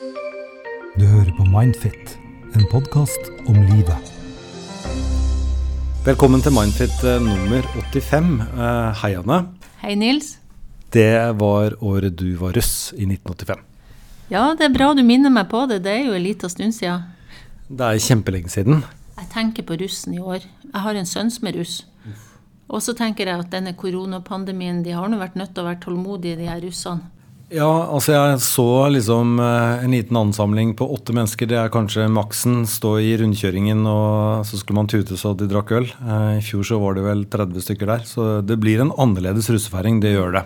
Du hører på Mindfit, en podkast om livet. Velkommen til Mindfit eh, nummer 85. Eh, Hei, Anne. Hei, Nils. Det var året du var russ, i 1985. Ja, det er bra du minner meg på det. Det er jo en liten stund siden. Det er kjempelenge siden. Jeg tenker på russen i år. Jeg har en sønn som er russ. Og så tenker jeg at denne koronapandemien, de har nå vært nødt til å være tålmodige, de her russene. Ja, altså jeg så liksom eh, en liten ansamling på åtte mennesker. Det er kanskje maksen. Stå i rundkjøringen, og så skulle man tute så de drakk øl. Eh, I fjor så var det vel 30 stykker der. Så det blir en annerledes russefeiring. Det gjør det.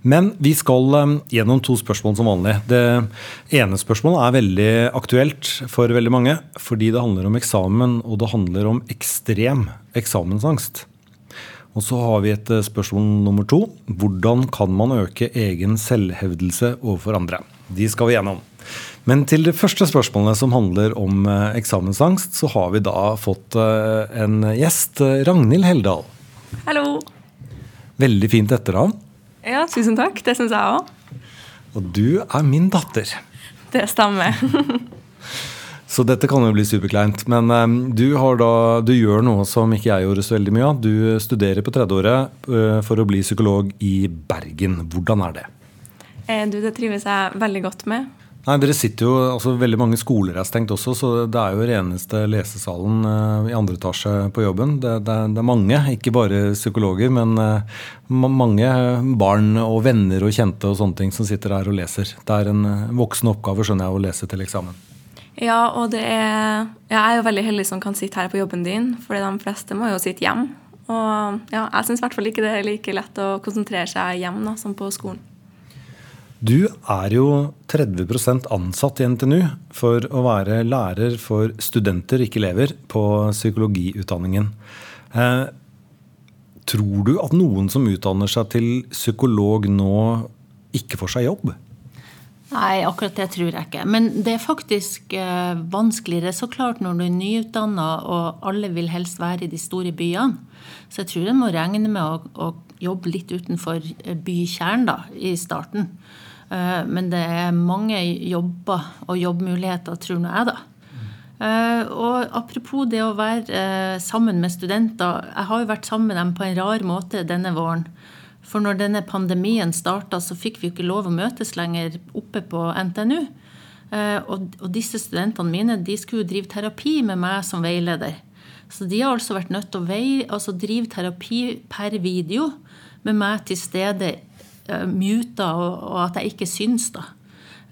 Men vi skal eh, gjennom to spørsmål som vanlig. Det ene spørsmålet er veldig aktuelt for veldig mange. Fordi det handler om eksamen, og det handler om ekstrem eksamensangst. Og så har vi et eh, spørsmål nummer to. Hvordan kan man øke egen selvhevdelse overfor andre? De skal vi gjennom. Men til det første spørsmålet, som handler om eh, eksamensangst, så har vi da fått eh, en gjest. Ragnhild Heldal. Hallo. Veldig fint etternavn. Ja, tusen takk. Det syns jeg òg. Og du er min datter. Det stemmer. Så dette kan jo bli superkleint. Men um, du, da, du, gjør noe som ikke jeg gjorde så veldig mye av. Du studerer på tredjeåret uh, for å bli psykolog i Bergen. Hvordan er det? Eh, du, Det trives jeg veldig godt med. Nei, dere sitter jo, altså Veldig mange skoler er stengt også, så det er jo reneste lesesalen uh, i andre etasje på jobben. Det, det, det, er mange, ikke bare psykologer, men uh, mange barn og venner og kjente og sånne ting som sitter her og leser. Det er en voksen oppgave, skjønner jeg, å lese til eksamen. Ja, og det er Jeg er jo veldig heldig som kan sitte her på jobben din, for de fleste må jo sitte hjem. Og ja, jeg syns i hvert fall ikke det er like lett å konsentrere seg hjemme da, som på skolen. Du er jo 30% ansatt i NTNU for å være lærer for studenter, ikke elever, på psykologiutdanningen. Eh, tror du at noen som utdanner seg til psykolog nå, ikke får seg jobb? Nei, akkurat det tror jeg ikke. Men det er faktisk eh, vanskeligere. Så klart når du er nyutdanna og alle vil helst være i de store byene. Så jeg tror en må regne med å, å jobbe litt utenfor eh, bykjernen da, i starten. Eh, men det er mange jobber og jobbmuligheter, tror nå jeg, da. Uh, og apropos det å være uh, sammen med studenter. Jeg har jo vært sammen med dem på en rar måte denne våren. For når denne pandemien starta, så fikk vi jo ikke lov å møtes lenger oppe på NTNU. Eh, og, disse studentene mine de skulle jo drive terapi med meg som veileder. Så de har altså vært nødt til å vei, altså drive terapi per video med meg til stede, uh, muta, og, og, at jeg ikke syns, da.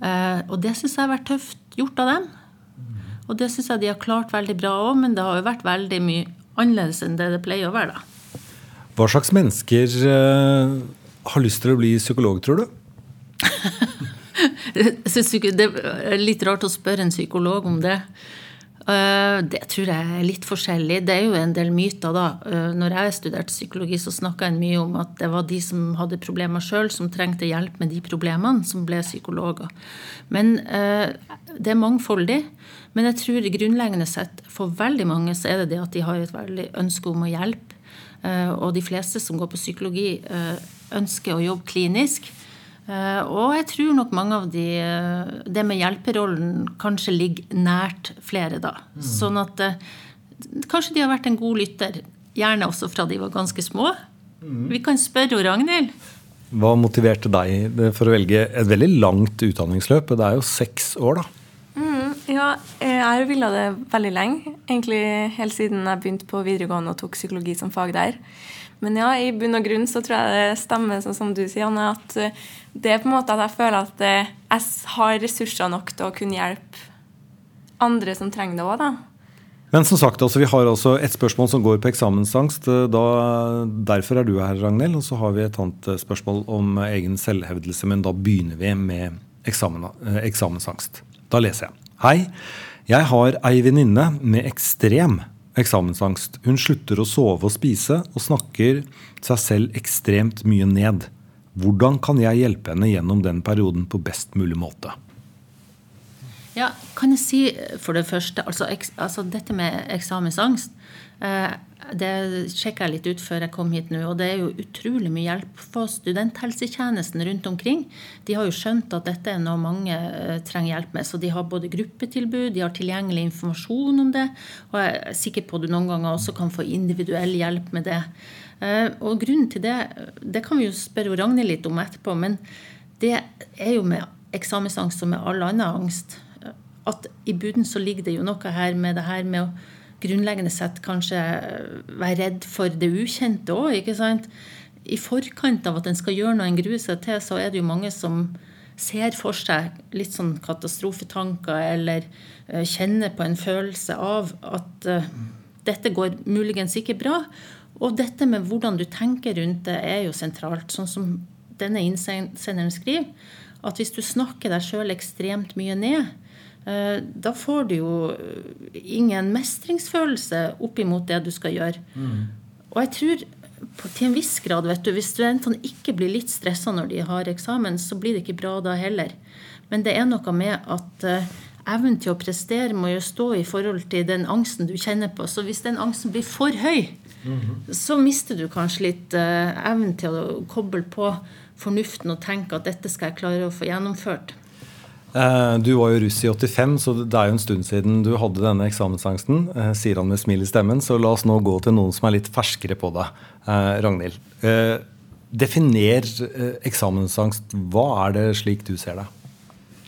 Uh, og det syns jeg har vært tøft gjort av dem. Og det syns jeg de har klart veldig bra òg, men det har jo vært veldig mye annerledes enn det det pleier å være, da. Hva slags mennesker uh, har lyst til å bli psykolog, tror du? det er litt rart å spørre en psykolog om det. Eh, det tror jeg er litt forskjellig. Det er jo en del myter, da. Eh, når jeg studerte psykologi, så snakka en mye om at det var de som hadde problemer sjøl, som trengte hjelp med de problemene, som ble psykologer. Men det er mangfoldig. Men jeg tror grunnleggende sett for veldig mange så er det det at de har et veldig ønske om å hjelpe Eh, og de fleste som går på psykologi, eh, ønsker å jobbe klinisk. Eh, og jeg tror nok mange av de Det med hjelperollen kanskje ligger nært flere, da. Mm. Sånn at kanskje de har vært en god lytter. Gjerne også fra de var ganske små. Mm. Vi kan spørre Ragnhild. Hva motiverte deg for å velge et veldig langt utdanningsløp? Det er jo seks år, da. Ja, jeg har villet det veldig lenge. Egentlig helt siden jeg begynte på videregående og tok psykologi som fag der. Men ja, i bunn og grunn så tror jeg det stemmer, sånn som du sier, Anne, at eh, det er på en måte at jeg føler at eh, jeg har ressurser nok til å kunne hjelpe andre som trenger det òg, da. Men som sagt, altså, vi har altså et spørsmål som går på eksamensangst. Eh, da, derfor er du her, Ragnhild. Og så har vi et annet spørsmål om egen selvhevdelse. Men da begynner vi med eksamen, eksamensangst. Da leser jeg. Hei. Jeg har ei venninne med ekstrem eksamensangst. Hun slutter å sove og spise, og snakker seg selv ekstremt mye ned. Hvordan kan jeg hjelpe henne gjennom den perioden på best mulig måte? Ja, kan jeg si for det første, altså, altså dette med eksamensangst. Eh, Det sjekka jeg litt ut før jeg kom hit nå, og det er jo utrolig mye hjelp for studenthelsetjenesten rundt omkring. De har jo skjønt at dette er noe mange eh, trenger hjelp med, så de har både gruppetilbud, de har tilgjengelig informasjon om det, og jeg er sikker på at du noen ganger også kan få individuell hjelp med det. Eh, og grunnen til det, det kan vi jo spørre Ragnhild litt om etterpå, men det er jo med eksamensangst som med all annen angst. At i bunnen så ligger det jo noe her med det her med å grunnleggende sett kanskje være redd for det ukjente òg, ikke sant. I forkant av at en skal gjøre noe en gruer seg til, så er det jo mange som ser for seg litt sånn katastrofetanker eller uh, kjenner på en følelse av at uh, dette går muligens ikke bra. Og dette med hvordan du tenker rundt det, er jo sentralt. Sånn som denne innsenderen skriver, at hvis du snakker deg sjøl ekstremt mye ned, Eh, da får du jo ingen mestringsfølelse oppimot det du skal gjøre. Mm. Og jeg tror til en viss grad, vet du, hvis studentene ikke blir litt stressa når de har eksamen, så blir det ikke bra da heller. Men det er noe med at uh, evnen til å prestere må jo stå i forhold til den angsten du kjenner på. Så hvis den angsten blir for høy, mm -hmm. så mister du kanskje litt uh, evnen til å koble på fornuften og tenke at dette skal jeg klare å få gjennomført. Eh, du var jo russ i 85, så det er jo en stund siden du hadde denne eksamensangsten. Eh, sier han med smil i stemmen. Så la oss nå gå til noen som er litt ferskere på det. Eh, Ragnhild. Definer eksamensangst. Hva er det slik du ser det?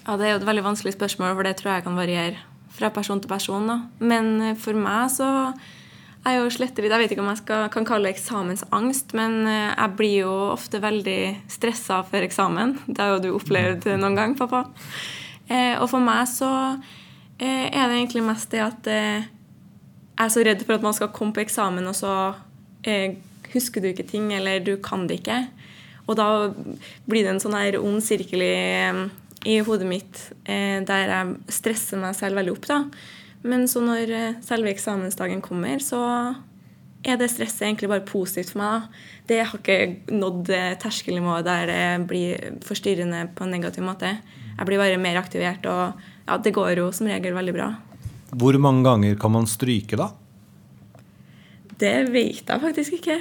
Ja, Det er jo et veldig vanskelig spørsmål, for det tror jeg kan variere fra person til person. Da. Men for meg så er jo slett litt Jeg vet ikke om jeg skal, kan kalle det eksamensangst, men jeg blir jo ofte veldig stressa før eksamen. Det har jo du opplevd noen gang, pappa. Eh, og for meg så eh, er det egentlig mest det at eh, jeg er så redd for at man skal komme på eksamen, og så husker du ikke ting, eller du kan det ikke. Og da blir det en sånn her ond sirkel i, i hodet mitt der jeg stresser meg selv veldig opp. da. Men så når selve eksamensdagen kommer, så er det stresset egentlig bare positivt for meg. da. Det har ikke nådd terskelnivået der det blir forstyrrende på en negativ måte jeg blir bare mer aktivert, og ja, det går jo som regel veldig bra. Hvor mange ganger kan man stryke, da? Det vet jeg faktisk ikke.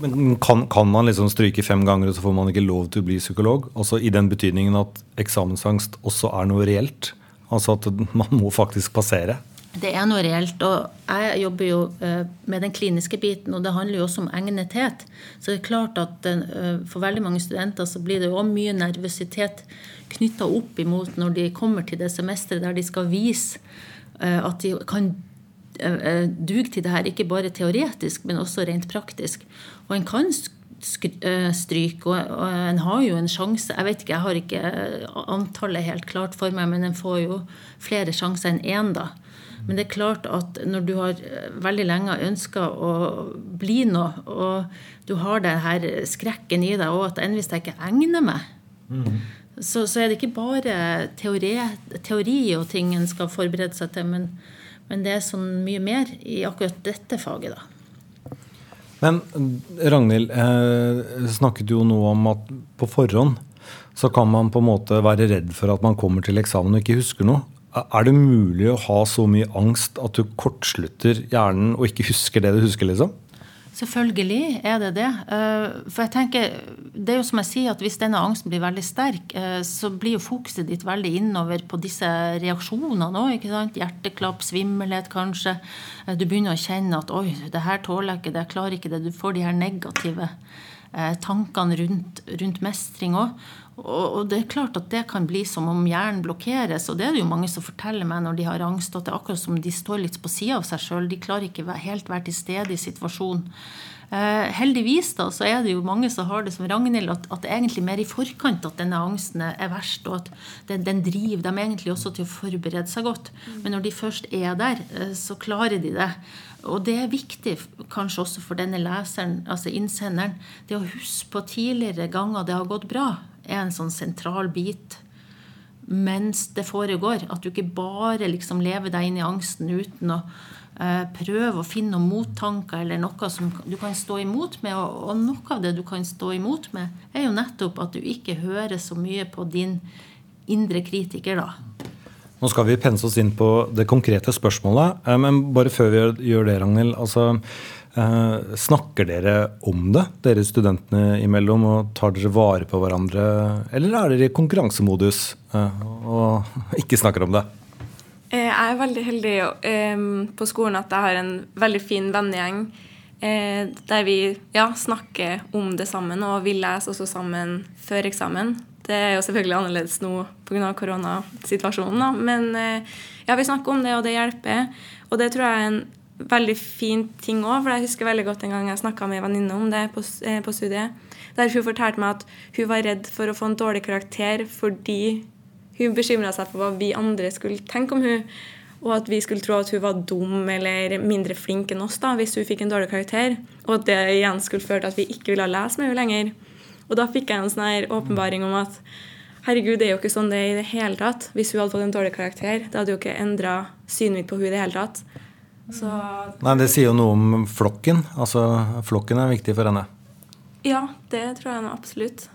Men kan, kan, man liksom stryke fem ganger, og så får man ikke lov til å bli psykolog? Altså I den betydningen at eksamensangst også er noe reelt? Altså at man må faktisk passere? Det er noe reelt. Og jeg jobber jo eh, med den kliniske biten, og det handler jo også om egnethet. Så det er klart at eh, for veldig mange studenter så blir det jo også mye nervøsitet knytta opp imot når de kommer til det semesteret der de skal vise eh, at de kan duge til det her, ikke bare teoretisk, men også rent praktisk. Og en kan stryke, og en har jo en sjanse Jeg vet ikke, jeg har ikke antallet helt klart for meg, men en får jo flere sjanser enn én, da. Men det er klart at når du har eh, veldig lenge ønska å bli noe, og du har den her skrekken i deg, og at enn hvis jeg ikke egner meg, mm. så, så, er det ikke bare teori, teori og ting en skal forberede seg til, men, men det er sånn mye mer i akkurat dette faget, da. Men Ragnhild eh, snakket jo noe om at på forhånd så kan man på en måte være redd for at man kommer til eksamen og ikke husker noe. Er det mulig å ha så mye angst at du kortslutter hjernen og ikke husker det du husker? liksom? Selvfølgelig er det det. Eh, for jeg tenker, det er jo som jeg sier, at Hvis denne angsten blir veldig sterk, eh, så blir jo fokuset ditt veldig innover på disse reaksjonene òg. Hjerteklapp, svimmelhet kanskje. Eh, du begynner å kjenne at 'oi, det her tåler jeg ikke', det, jeg klarer ikke det. Du får de her negative tankene rundt, rundt mestring òg. Og det er klart at det kan bli som om hjernen blokkeres. Og det er det jo mange som forteller meg når de har angst, at det er akkurat som de står litt på sida av seg sjøl. De klarer ikke helt være til stede i situasjonen. Eh, heldigvis da, så er det jo mange som har det som Ragnhild, at, at det er egentlig mer i forkant at denne angsten er verst, og at den, den, driver dem egentlig også til å forberede seg godt. Men når de først er der, eh, så klarer de det. Og det er viktig kanskje også for denne leseren, altså innsenderen, det å huske på tidligere ganger det har gått bra er en sånn sentral bit mens det foregår. At du ikke bare liksom lever deg inn i angsten uten å eh, prøve å finne noen mottanker eller noe som du kan stå imot med. Og, noe av det du kan stå imot med, er jo nettopp at du ikke hører så mye på din indre kritiker, da. Nå skal vi pense oss inn på det konkrete spørsmålet, eh, men bare før vi gjør det, Ragnhild. altså Eh, snakker dere om det, dere studentene imellom, og tar dere vare på hverandre? Eller er dere i konkurransemodus og ikke snakker om det? Eh, jeg er veldig heldig eh, på skolen at jeg har en veldig fin vennegjeng. Eh, der vi ja, snakker om det sammen, og vi leser også sammen før eksamen. Det er jo selvfølgelig annerledes nå pga. koronasituasjonen, men ja, vi snakker om det, og det hjelper. Og det tror jeg er en veldig fin ting òg, for jeg husker veldig godt en gang jeg snakka med ei venninne om det på, på, studiet. Der hun fortalte meg at hun var redd for å få en dårlig karakter fordi hun bekymra seg for hva vi andre skulle tenke om hun, og at vi skulle tro at hun var dum eller mindre flink enn oss da, hvis hun fikk en dårlig karakter. Og at det igjen skulle føre til at vi ikke ville lese med henne lenger. Og da fikk jeg en sånn her åpenbaring om at herregud, det er jo ikke sånn det er i det hele tatt. Hvis hun hadde fått en dårlig karakter, det hadde jo ikke endra synet mitt på hun i det hele tatt. Så, Nei, Det sier jo noe om flokken. Altså, Flokken er viktig for henne. Ja, det tror jeg absolutt.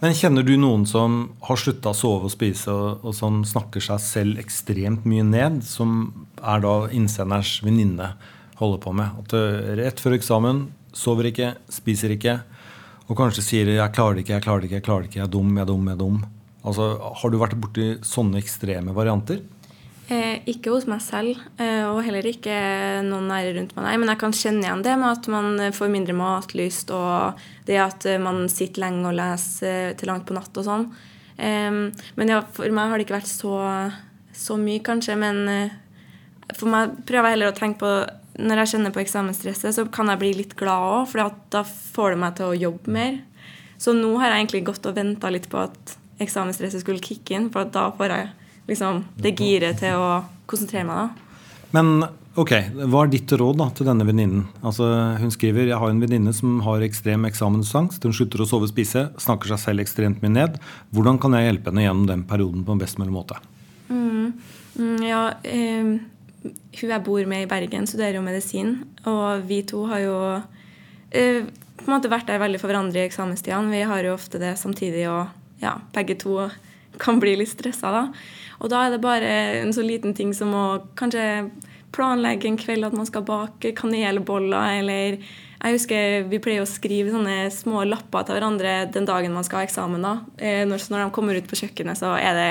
Men Kjenner du noen som har slutta å sove og spise, og, som snakker seg selv ekstremt mye ned, som er da innsenders venninne holder på med? At eh, Rett før eksamen sover ikke, spiser ikke, og kanskje sier 'jeg klarer det ikke, jeg klarer det ikke, jeg klarer det ikke, jeg er dum, jeg er dum'. jeg er dum. Altså, Har du vært borti sånne ekstreme varianter? Eh, ikke hos meg selv, eh, og heller ikke noen nære rundt meg. Nei, men jeg kan kjenne igjen det med at man får mindre matlyst, og det at man sitter lenge og leser eh, til langt på natt og sånn. Eh, men ja, for meg har det ikke vært så, så mye, kanskje. Men eh, for meg prøver jeg heller å tenke på Når jeg kjenner på eksamensstresset, så kan jeg bli litt glad òg, for da får det meg til å jobbe mer. Så nå har jeg egentlig gått og venta litt på at eksamensstresset skulle kicke inn, for da får jeg liksom, det giret til å konsentrere meg. da. Men ok, hva er ditt råd da, til denne venninnen? Altså, hun skriver jeg har en venninne som har ekstrem eksamensangst. Hun slutter å sove og spise, snakker seg selv ekstremt mye ned. Hvordan kan jeg hjelpe henne gjennom den perioden på en best mulig måte? Mm, mm, ja, eh, hun jeg bor med i Bergen, studerer jo medisin. Og vi to har jo eh, på en måte vært der veldig for hverandre i eksamenstidene. Vi har jo ofte det samtidig, og ja, begge to kan bli litt stressa da. Og da er det bare en så liten ting som å kanskje planlegge en kveld at man skal bake kanelboller, eller jeg husker Vi pleier å skrive sånne små lapper til hverandre den dagen man skal ha eksamen. da. Eh, når, når de kommer ut på kjøkkenet, så er det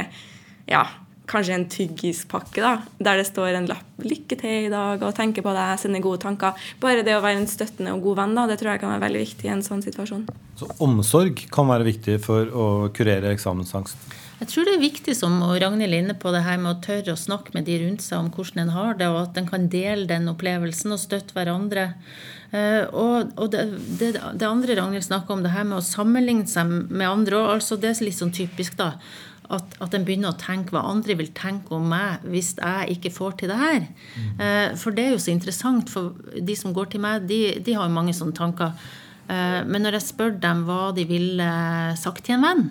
ja, kanskje en tyggispakke da, der det står en lapp 'Lykke til i dag' og 'tenker på deg', sender gode tanker. Bare det å være en støttende og god venn, da, det tror jeg kan være veldig viktig i en sånn situasjon. Så omsorg kan være viktig for å kurere eksamensangst? Jeg tror det er viktig, som Ragnhild er inne på, det her med å tørre å snakke med de rundt seg om hvordan en har det, og at en kan dele den opplevelsen og støtte hverandre. Uh, og, og det, det, det, andre Ragnhild snakker om, det her med å sammenligne seg med andre, altså det er litt sånn typisk, da. At, at en begynner å tenke hva andre vil tenke om meg hvis jeg ikke får til det her. Mm. Uh, for det er jo så interessant, for de som går til meg, de, de har jo mange sånne tanker. Uh, men når jeg spør dem hva de ville sagt til en venn,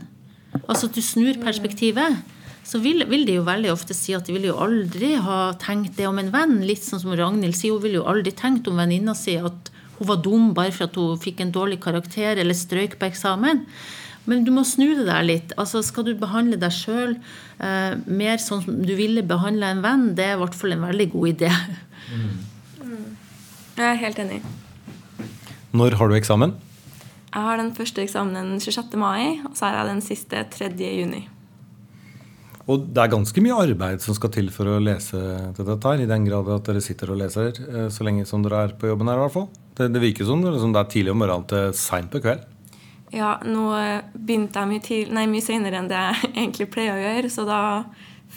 Altså at du snur perspektivet. Så vil, vil, de jo veldig ofte si at de vil jo aldri ha tenkt det om en venn. Litt sånn som Ragnhild sier, hun ville jo aldri tenkt om venninna si at hun var dum bare for at hun fikk en dårlig karakter eller strøyk på eksamen. Men du må snu det der litt. Altså Skal du behandle deg sjøl eh, mer sånn som du ville behandle en venn, det er i hvert fall en veldig god idé. Mm. Jeg er helt enig. Når har du eksamen? Jeg har den første eksamen 26. mai, og så har jeg den siste 3. juni. Og det er ganske mye arbeid som skal til for å lese til dette her, i den grad at dere sitter og leser eh, så lenge som dere er på jobben her, i hvert fall. Det, det virker som det, liksom, det er tidlig om morgenen til seint på kveld. Ja, nå eh, begynte jeg mye, til, nei, mye senere enn det jeg egentlig pleier å gjøre, så da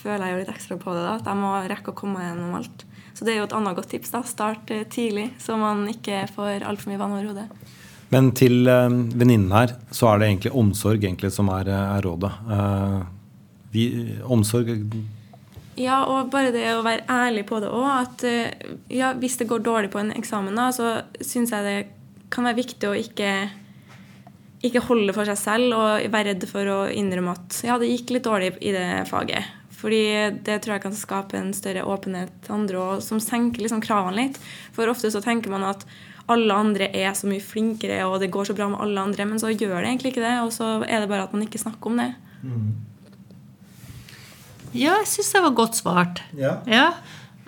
føler jeg jo litt ekstra på det. da, At jeg må rekke å komme gjennom alt. Så det er jo et annet godt tips. da, Start eh, tidlig, så man ikke får altfor mye vann over hodet. Men til uh, venninnen her så er det egentlig omsorg egentlig som er, eh, er rådet. Uh, vi, omsorg Ja, og bare det å være ærlig på det òg. At ja, hvis det går dårlig på en eksamen, da, så syns jeg det kan være viktig å ikke ikke holde for seg selv og være redd for å innrømme at ja, det gikk litt dårlig i det faget. Fordi det tror jeg kan skape en større åpenhet til andre, og som senker liksom kravene litt. For ofte så tenker man at alle andre er så mye flinkere, og det går så bra med alle andre. Men så gjør det egentlig ikke det, og så er det bare at man ikke snakker om det. Mm. Ja, jeg syns det var godt svart. Ja. ja.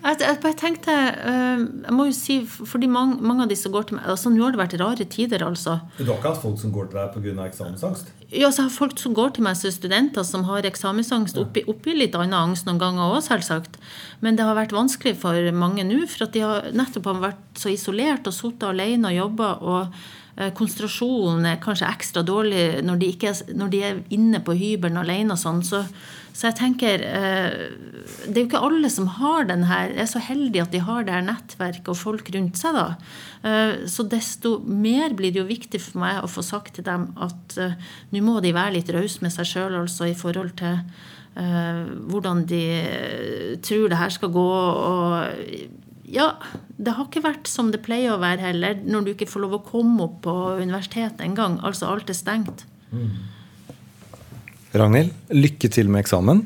Jeg, jeg tenkte eh, Jeg må jo si, fordi mange, mange av de som går til meg altså Nå har det vært rare tider, altså. Du har ikke hatt folk som går til deg pga. eksamensangst? Ja, så har folk som går til meg som studenter som har eksamensangst, oppi, oppi litt annen angst noen ganger òg, selvsagt. Men det har vært vanskelig for mange nå, for at de har nettopp har vært så isolert og sittet alene og jobba. Og konsentrasjonen er kanskje ekstra dårlig når de, ikke når de er inne på hybelen alene og sånn. Så så jeg tenker eh, Det er jo ikke alle som har den her, er så heldige at de har det her nettverket og folk rundt seg. da. Eh, så desto mer blir det jo viktig for meg å få sagt til dem at nå må de være litt rause med seg sjøl altså, i forhold til hvordan de tror det her skal gå. og ja, det har ikke vært som det pleier å være heller, når du ikke får lov å komme opp på universitetet engang. Altså alt er stengt. Mm. Ragnhild, lykke til med eksamen.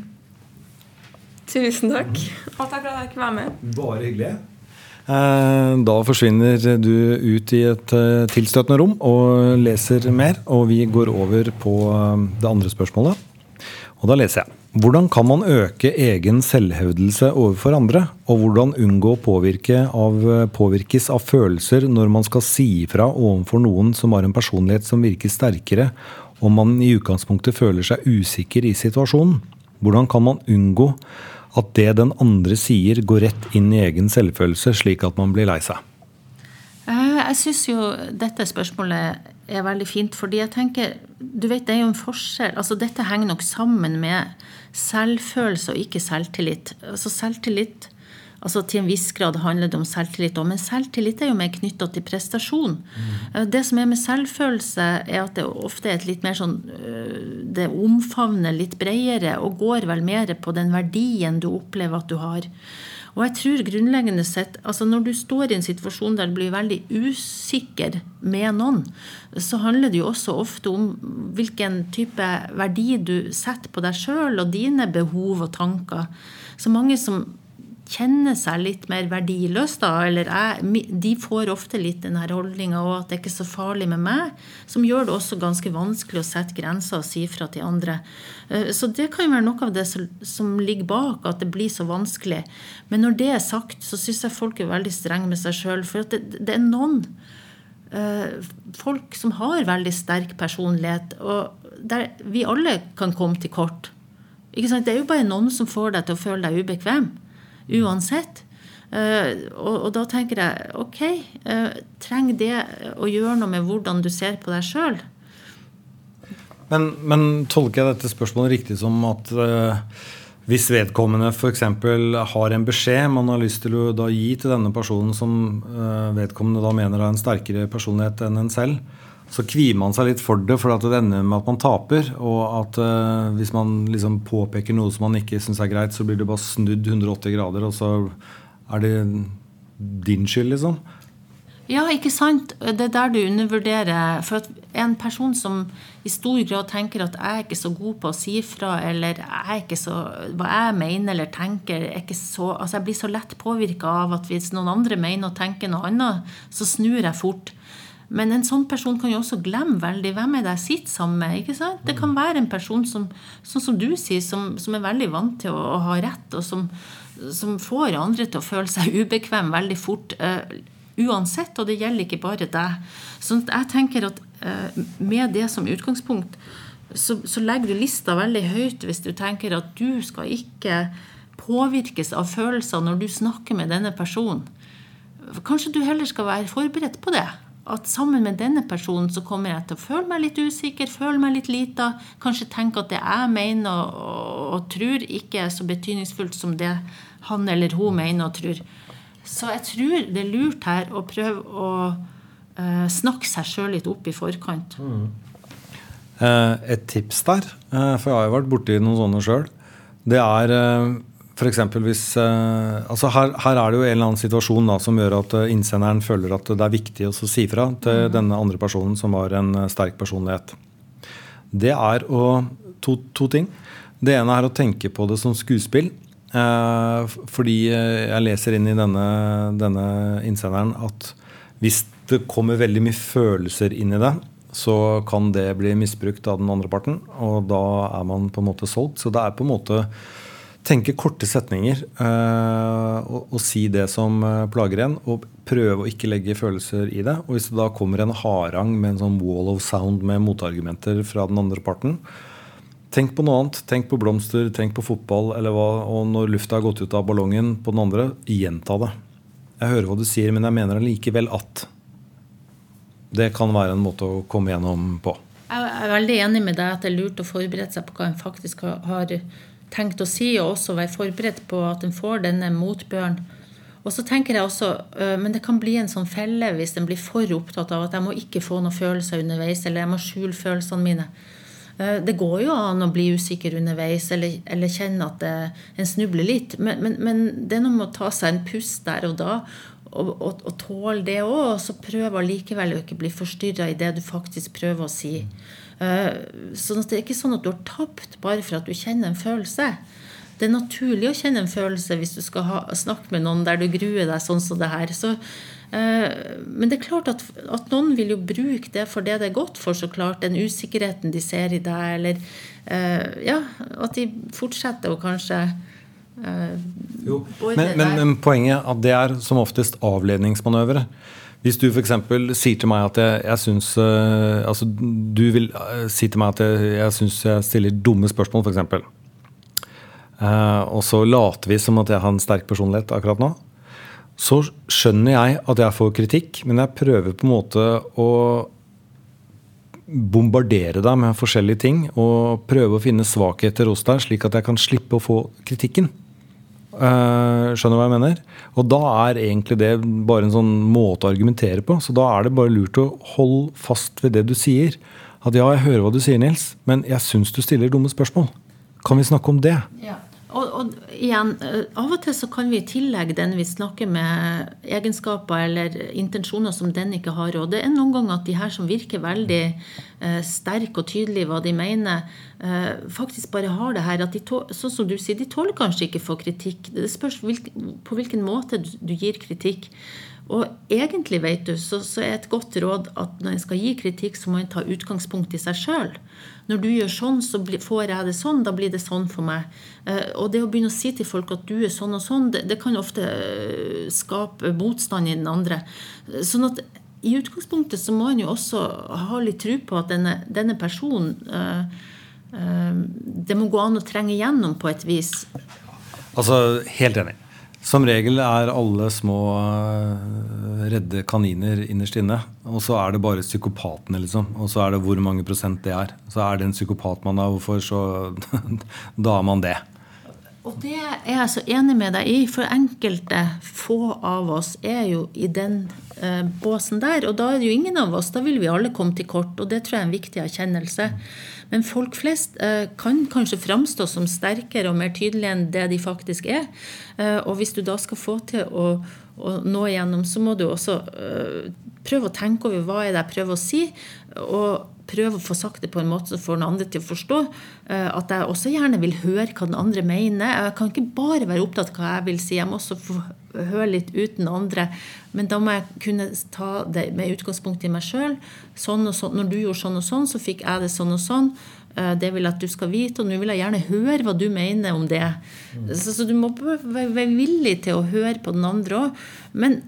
Tusen takk. Og takk for at jeg fikk være med. Bare hyggelig. Eh, da forsvinner du ut i et eh, tilstøtende rom og leser mer. Og vi går over på eh, det andre spørsmålet. Og da leser jeg. Hvordan kan man øke egen selvhevdelse overfor andre? Og hvordan unngå å påvirke av, påvirkes av følelser når man skal si ifra overfor noen som har en personlighet som virker sterkere om man i utgangspunktet føler seg usikker i situasjonen? Hvordan kan man unngå at det den andre sier, går rett inn i egen selvfølelse, slik at man blir lei seg? Eh, jeg syns jo dette spørsmålet er veldig fint, fordi jeg tenker Du vet, det er jo en forskjell. Altså, dette henger nok sammen med selvfølelse og ikke selvtillit. Altså, selvtillit Altså Til en viss grad handler det om selvtillit òg, men selvtillit er jo mer knytta til prestasjon. Mm. Det som er med selvfølelse, er at det ofte er et litt mer sånn øh, Det omfavner litt bredere og går vel mer på den verdien du opplever at du har. Og jeg tror grunnleggende sett, altså Når du står i en situasjon der du blir veldig usikker med noen, så handler det jo også ofte om hvilken type verdi du setter på deg sjøl og dine behov og tanker. Så mange som kjenner seg litt mer verdiløs, da, eller jeg, de får ofte litt den her holdninga at det er ikke så farlig med meg, som gjør det også ganske vanskelig å sette grenser og si fra til andre. Eh, så det kan jo være noe av det som ligger bak at det blir så vanskelig. Men når det er sagt, så syns jeg folk er veldig strenge med seg sjøl. For det, det, er noen uh, folk som har veldig sterk personlighet, og der vi alle kan komme til kort. Det er jo bare noen som får deg til å føle deg ubekvem uansett. Uh, og, og, da tenker jeg ok, uh, trenger det å gjøre noe med hvordan du ser på deg sjøl? Men, men, tolker jeg dette spørsmålet riktig som at uh, hvis vedkommende f.eks. har en beskjed man har lyst til å da gi til denne personen som vedkommende da mener har en sterkere personlighet enn en selv, så kvier man seg litt for det, for at det ender med at man taper. Og at uh, hvis man liksom påpeker noe som man ikke syns er greit, så blir det bare snudd 180 grader, og så er det din skyld, liksom. Ja, ikke sant? Det er der du undervurderer. For at en person som i stor grad tenker at jeg er ikke så god på å si fra, eller jeg så, hva jeg mener eller tenker er ikke så, altså Jeg blir så lett påvirka av at hvis noen andre mener og tenker noe annet, så snur jeg fort. Men en sånn person kan jo også glemme veldig hvem er det jeg sitter sammen med. ikke sant? Det kan være en person som, sånn som du sier, som, som er veldig vant til å, å ha rett, og som, som, får andre til å føle seg ubekvem veldig fort. Uh, uansett, og det gjelder ikke bare deg. Så jeg tenker at uh, med det som utgangspunkt, så, så legger du lista veldig høyt hvis du tenker at du skal ikke påvirkes av følelser når du snakker med denne personen. Kanskje du heller skal være forberedt på det at sammen med denne personen så kommer jeg til å føle meg litt usikker, føle meg litt lita, kanskje tenke at det jeg mener og, og, tror, ikke er så betydningsfullt som det han eller hun mener og tror. Så jeg tror det er lurt her å prøve å uh, snakke seg sjøl litt opp i forkant. Mm. Uh, et tips der, uh, for jeg har jo vært borti noen sånne sjøl, det er F.eks. hvis eh, altså her, her, er det jo en eller annen situasjon da, som gjør at eh, innsenderen føler at det er viktig å si fra til mm. denne andre personen som har en eh, sterk personlighet. Det er å to, to, ting. Det ene er å tenke på det som skuespill. Eh, fordi jeg leser inn i denne, denne innsenderen at hvis det kommer veldig mye følelser inn i det, så kan det bli misbrukt av den andre parten. Og da er man på en måte solgt. Så det er på en måte tenke korte setninger uh, og, og, si det som plager en. Og prøve å ikke legge følelser i det. Og hvis det da kommer en harang med en sånn wall of sound med motargumenter fra den andre parten, tenk på noe annet. Tenk på blomster, tenk på fotball, eller hva, og når lufta har gått ut av ballongen på den andre, gjenta det. Jeg hører hva du sier, men jeg mener allikevel at. Det kan være en måte å komme gjennom på. Jeg er veldig enig med deg at det er lurt å forberede seg på hva en faktisk har tenkt å si, og også være forberedt på at en får denne motbøren. Og så tenker jeg også, øh, Men det kan bli en sånn felle hvis en blir for opptatt av at jeg må ikke få noen følelser underveis, eller jeg må skjule følelsene mine. Øh, det går jo an å bli usikker underveis eller, eller kjenne at det, en snubler litt. Men, men, men, det er noe med å ta seg en pust der og da og, og, og tåle det òg. Og så prøve allikevel å ikke bli forstyrra i det du faktisk prøver å si. Uh, sånn at det er ikke sånn at du har tapt bare for at du kjenner en følelse. Det er naturlig å kjenne en følelse hvis du skal ha, snakke med noen der du gruer deg sånn som det her. Så, uh, men det er klart at, at, noen vil jo bruke det for det det er godt for, så klart. Den usikkerheten de ser i deg, eller eh, ja, at de fortsetter å kanskje jo, men, men, men, poenget er at det er som oftest avledningsmanøvre. Hvis du f.eks. sier til meg at jeg, jeg syns uh, Altså, du vil uh, si til meg at jeg, jeg syns jeg stiller dumme spørsmål, f.eks. Uh, og så later vi som at jeg har en sterk personlighet akkurat nå. Så skjønner jeg at jeg får kritikk, men jeg prøver på en måte å bombardere deg med forskjellige ting og prøve å finne svakheter hos deg, slik at jeg kan slippe å få kritikken. Uh, skjønner hva jeg mener? Og da er egentlig det bare en sånn måte å argumentere på. Så da er det bare lurt å holde fast ved det du sier. At ja, jeg hører hva du sier, Nils, men jeg syns du stiller dumme spørsmål. Kan vi snakke om det? Ja. Og, og, igjen, eh, Av og til så kan vi i tillegg den vi snakker med, egenskaper eller intensjoner som den ikke har. Og det er noen ganger at de her som virker veldig eh, sterke og tydelige hva de mener, eh, faktisk bare har det her at de sånn som du sier, de tåler kanskje ikke få kritikk. Det spørs på hvilken måte du gir kritikk. Og egentlig vet du, så, så, er et godt råd at når en skal gi kritikk, så må en ta utgangspunkt i seg sjøl. Når du gjør sånn, så får jeg det sånn. Da blir det sånn for meg. Eh, og det å begynne å si til folk at du er sånn og sånn, det, det kan ofte eh, skape motstand i den andre. Sånn at i utgangspunktet så må en jo også ha litt tro på at denne, denne personen uh, uh, Det må gå an å trenge igjennom på et vis. Altså, helt enig. Som regel er alle små uh, redde kaniner innerst inne. Og så er det bare psykopatene, liksom. Og så er det hvor mange prosent det er. Så er det en psykopat man er hvorfor, så da er man det. Og det er jeg så enig med deg i, for enkelte få av oss er jo i den eh, båsen der. Og da er det jo ingen av oss. Da vil vi alle komme til kort, og det tror jeg er en viktig erkjennelse. Men folk flest eh, kan kanskje framstå som sterkere og mer tydelige enn det de faktisk er. Eh, og hvis du da skal få til å, å nå igjennom, så må du også eh, prøve å tenke over hva er det jeg prøver å si. og prøve å få sagt det på en måte som får den andre til å forstå. At jeg også gjerne vil høre hva den andre mener. Jeg kan ikke bare være opptatt av hva jeg vil si, jeg må også få høre litt uten andre. Men da må jeg kunne ta det med utgangspunkt i meg sjøl. Sånn sånn. Når du gjorde sånn og sånn, så fikk jeg det sånn og sånn. Eh, det vil jeg at du skal vite, og nå vil jeg gjerne høre hva du mener om det. Så, så du må være villig til å høre på den andre òg. Men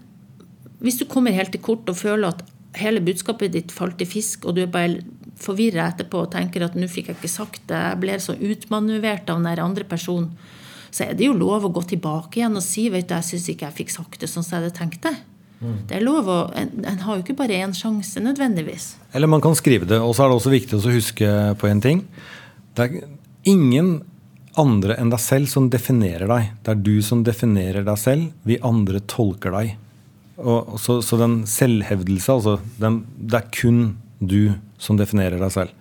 hvis du kommer helt til kort og føler at hele budskapet ditt falt i fisk, og du er bare forvirra etterpå og tenker at 'nå fikk jeg ikke sagt det', jeg ble så utmanøvrert av den andre personen, så er det jo lov å gå tilbake igjen og si vet du, jeg syns ikke jeg fikk sagt det sånn som jeg hadde tenkt det. Mm. Det er lov å, en, en har jo ikke bare én sjanse nødvendigvis. Eller man kan skrive det. Og så er det også viktig å huske på en ting. Det er ingen andre enn deg selv som definerer deg. Det er du som definerer deg selv. Vi andre tolker deg. Og, så, så, den selvhevdelse, altså den, Det er kun du som definerer deg selv.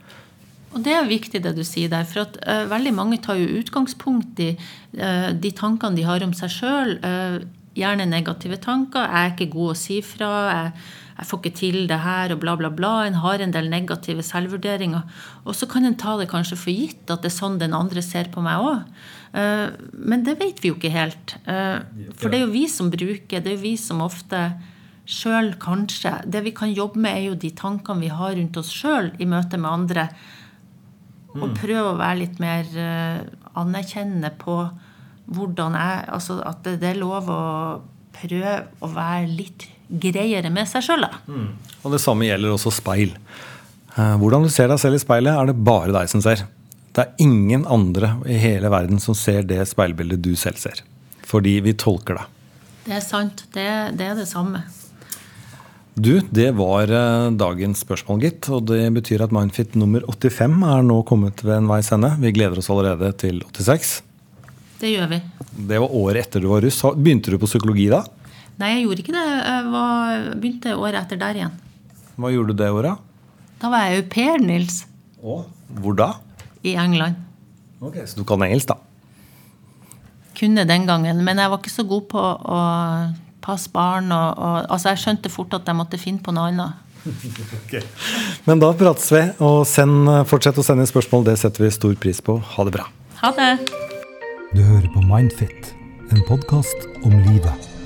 Og Det er viktig det du sier der. For at uh, veldig mange tar jo utgangspunkt i uh, de tankene de har om seg sjøl. Uh, eh, gjerne negative tanker. 'Jeg er ikke god å si fra'. Jeg, jeg, får ikke til det her', og bla, bla, bla. En har en del negative selvvurderinger. Og så kan en ta det kanskje for gitt at det er sånn den andre ser på meg òg. Men det vet vi jo ikke helt. For det er jo vi som bruker, det er jo vi som ofte sjøl kanskje Det vi kan jobbe med, er jo de tankene vi har rundt oss sjøl i møte med andre og mm. prøve å være litt mer uh, anerkjennende på hvordan jeg Altså at det, det er lov å prøve å være litt greiere med seg sjøl, da. Og det samme gjelder også speil. Eh, Hvordan du ser deg selv i speilet, er det bare deg som ser. Det er ingen andre i hele verden som ser det speilbildet du selv ser. Fordi vi tolker det. Det er sant. Det, det er det samme. Du, det var eh, dagens spørsmål, gitt. Og det betyr at Mindfit nummer 85 er nå kommet ved en veis ende. Vi gleder oss allerede til 86. Det gjør vi. Det var året etter du var russ. Begynte du på psykologi da? Nei, jeg gjorde ikke det. Jeg var, begynte året etter der igjen. Hva gjorde du det året? Da var jeg au pair, Nils, Hvor da? i England. Ok, Så du kan engelsk, da? Kunne den gangen, men jeg var ikke så god på å passe barn. Og, og, altså Jeg skjønte fort at jeg måtte finne på noe annet. Men da prates vi, og send, fortsett å sende spørsmål. Det setter vi stor pris på. Ha det bra. Ha det! Du hører på Mindfit, en podkast om livet.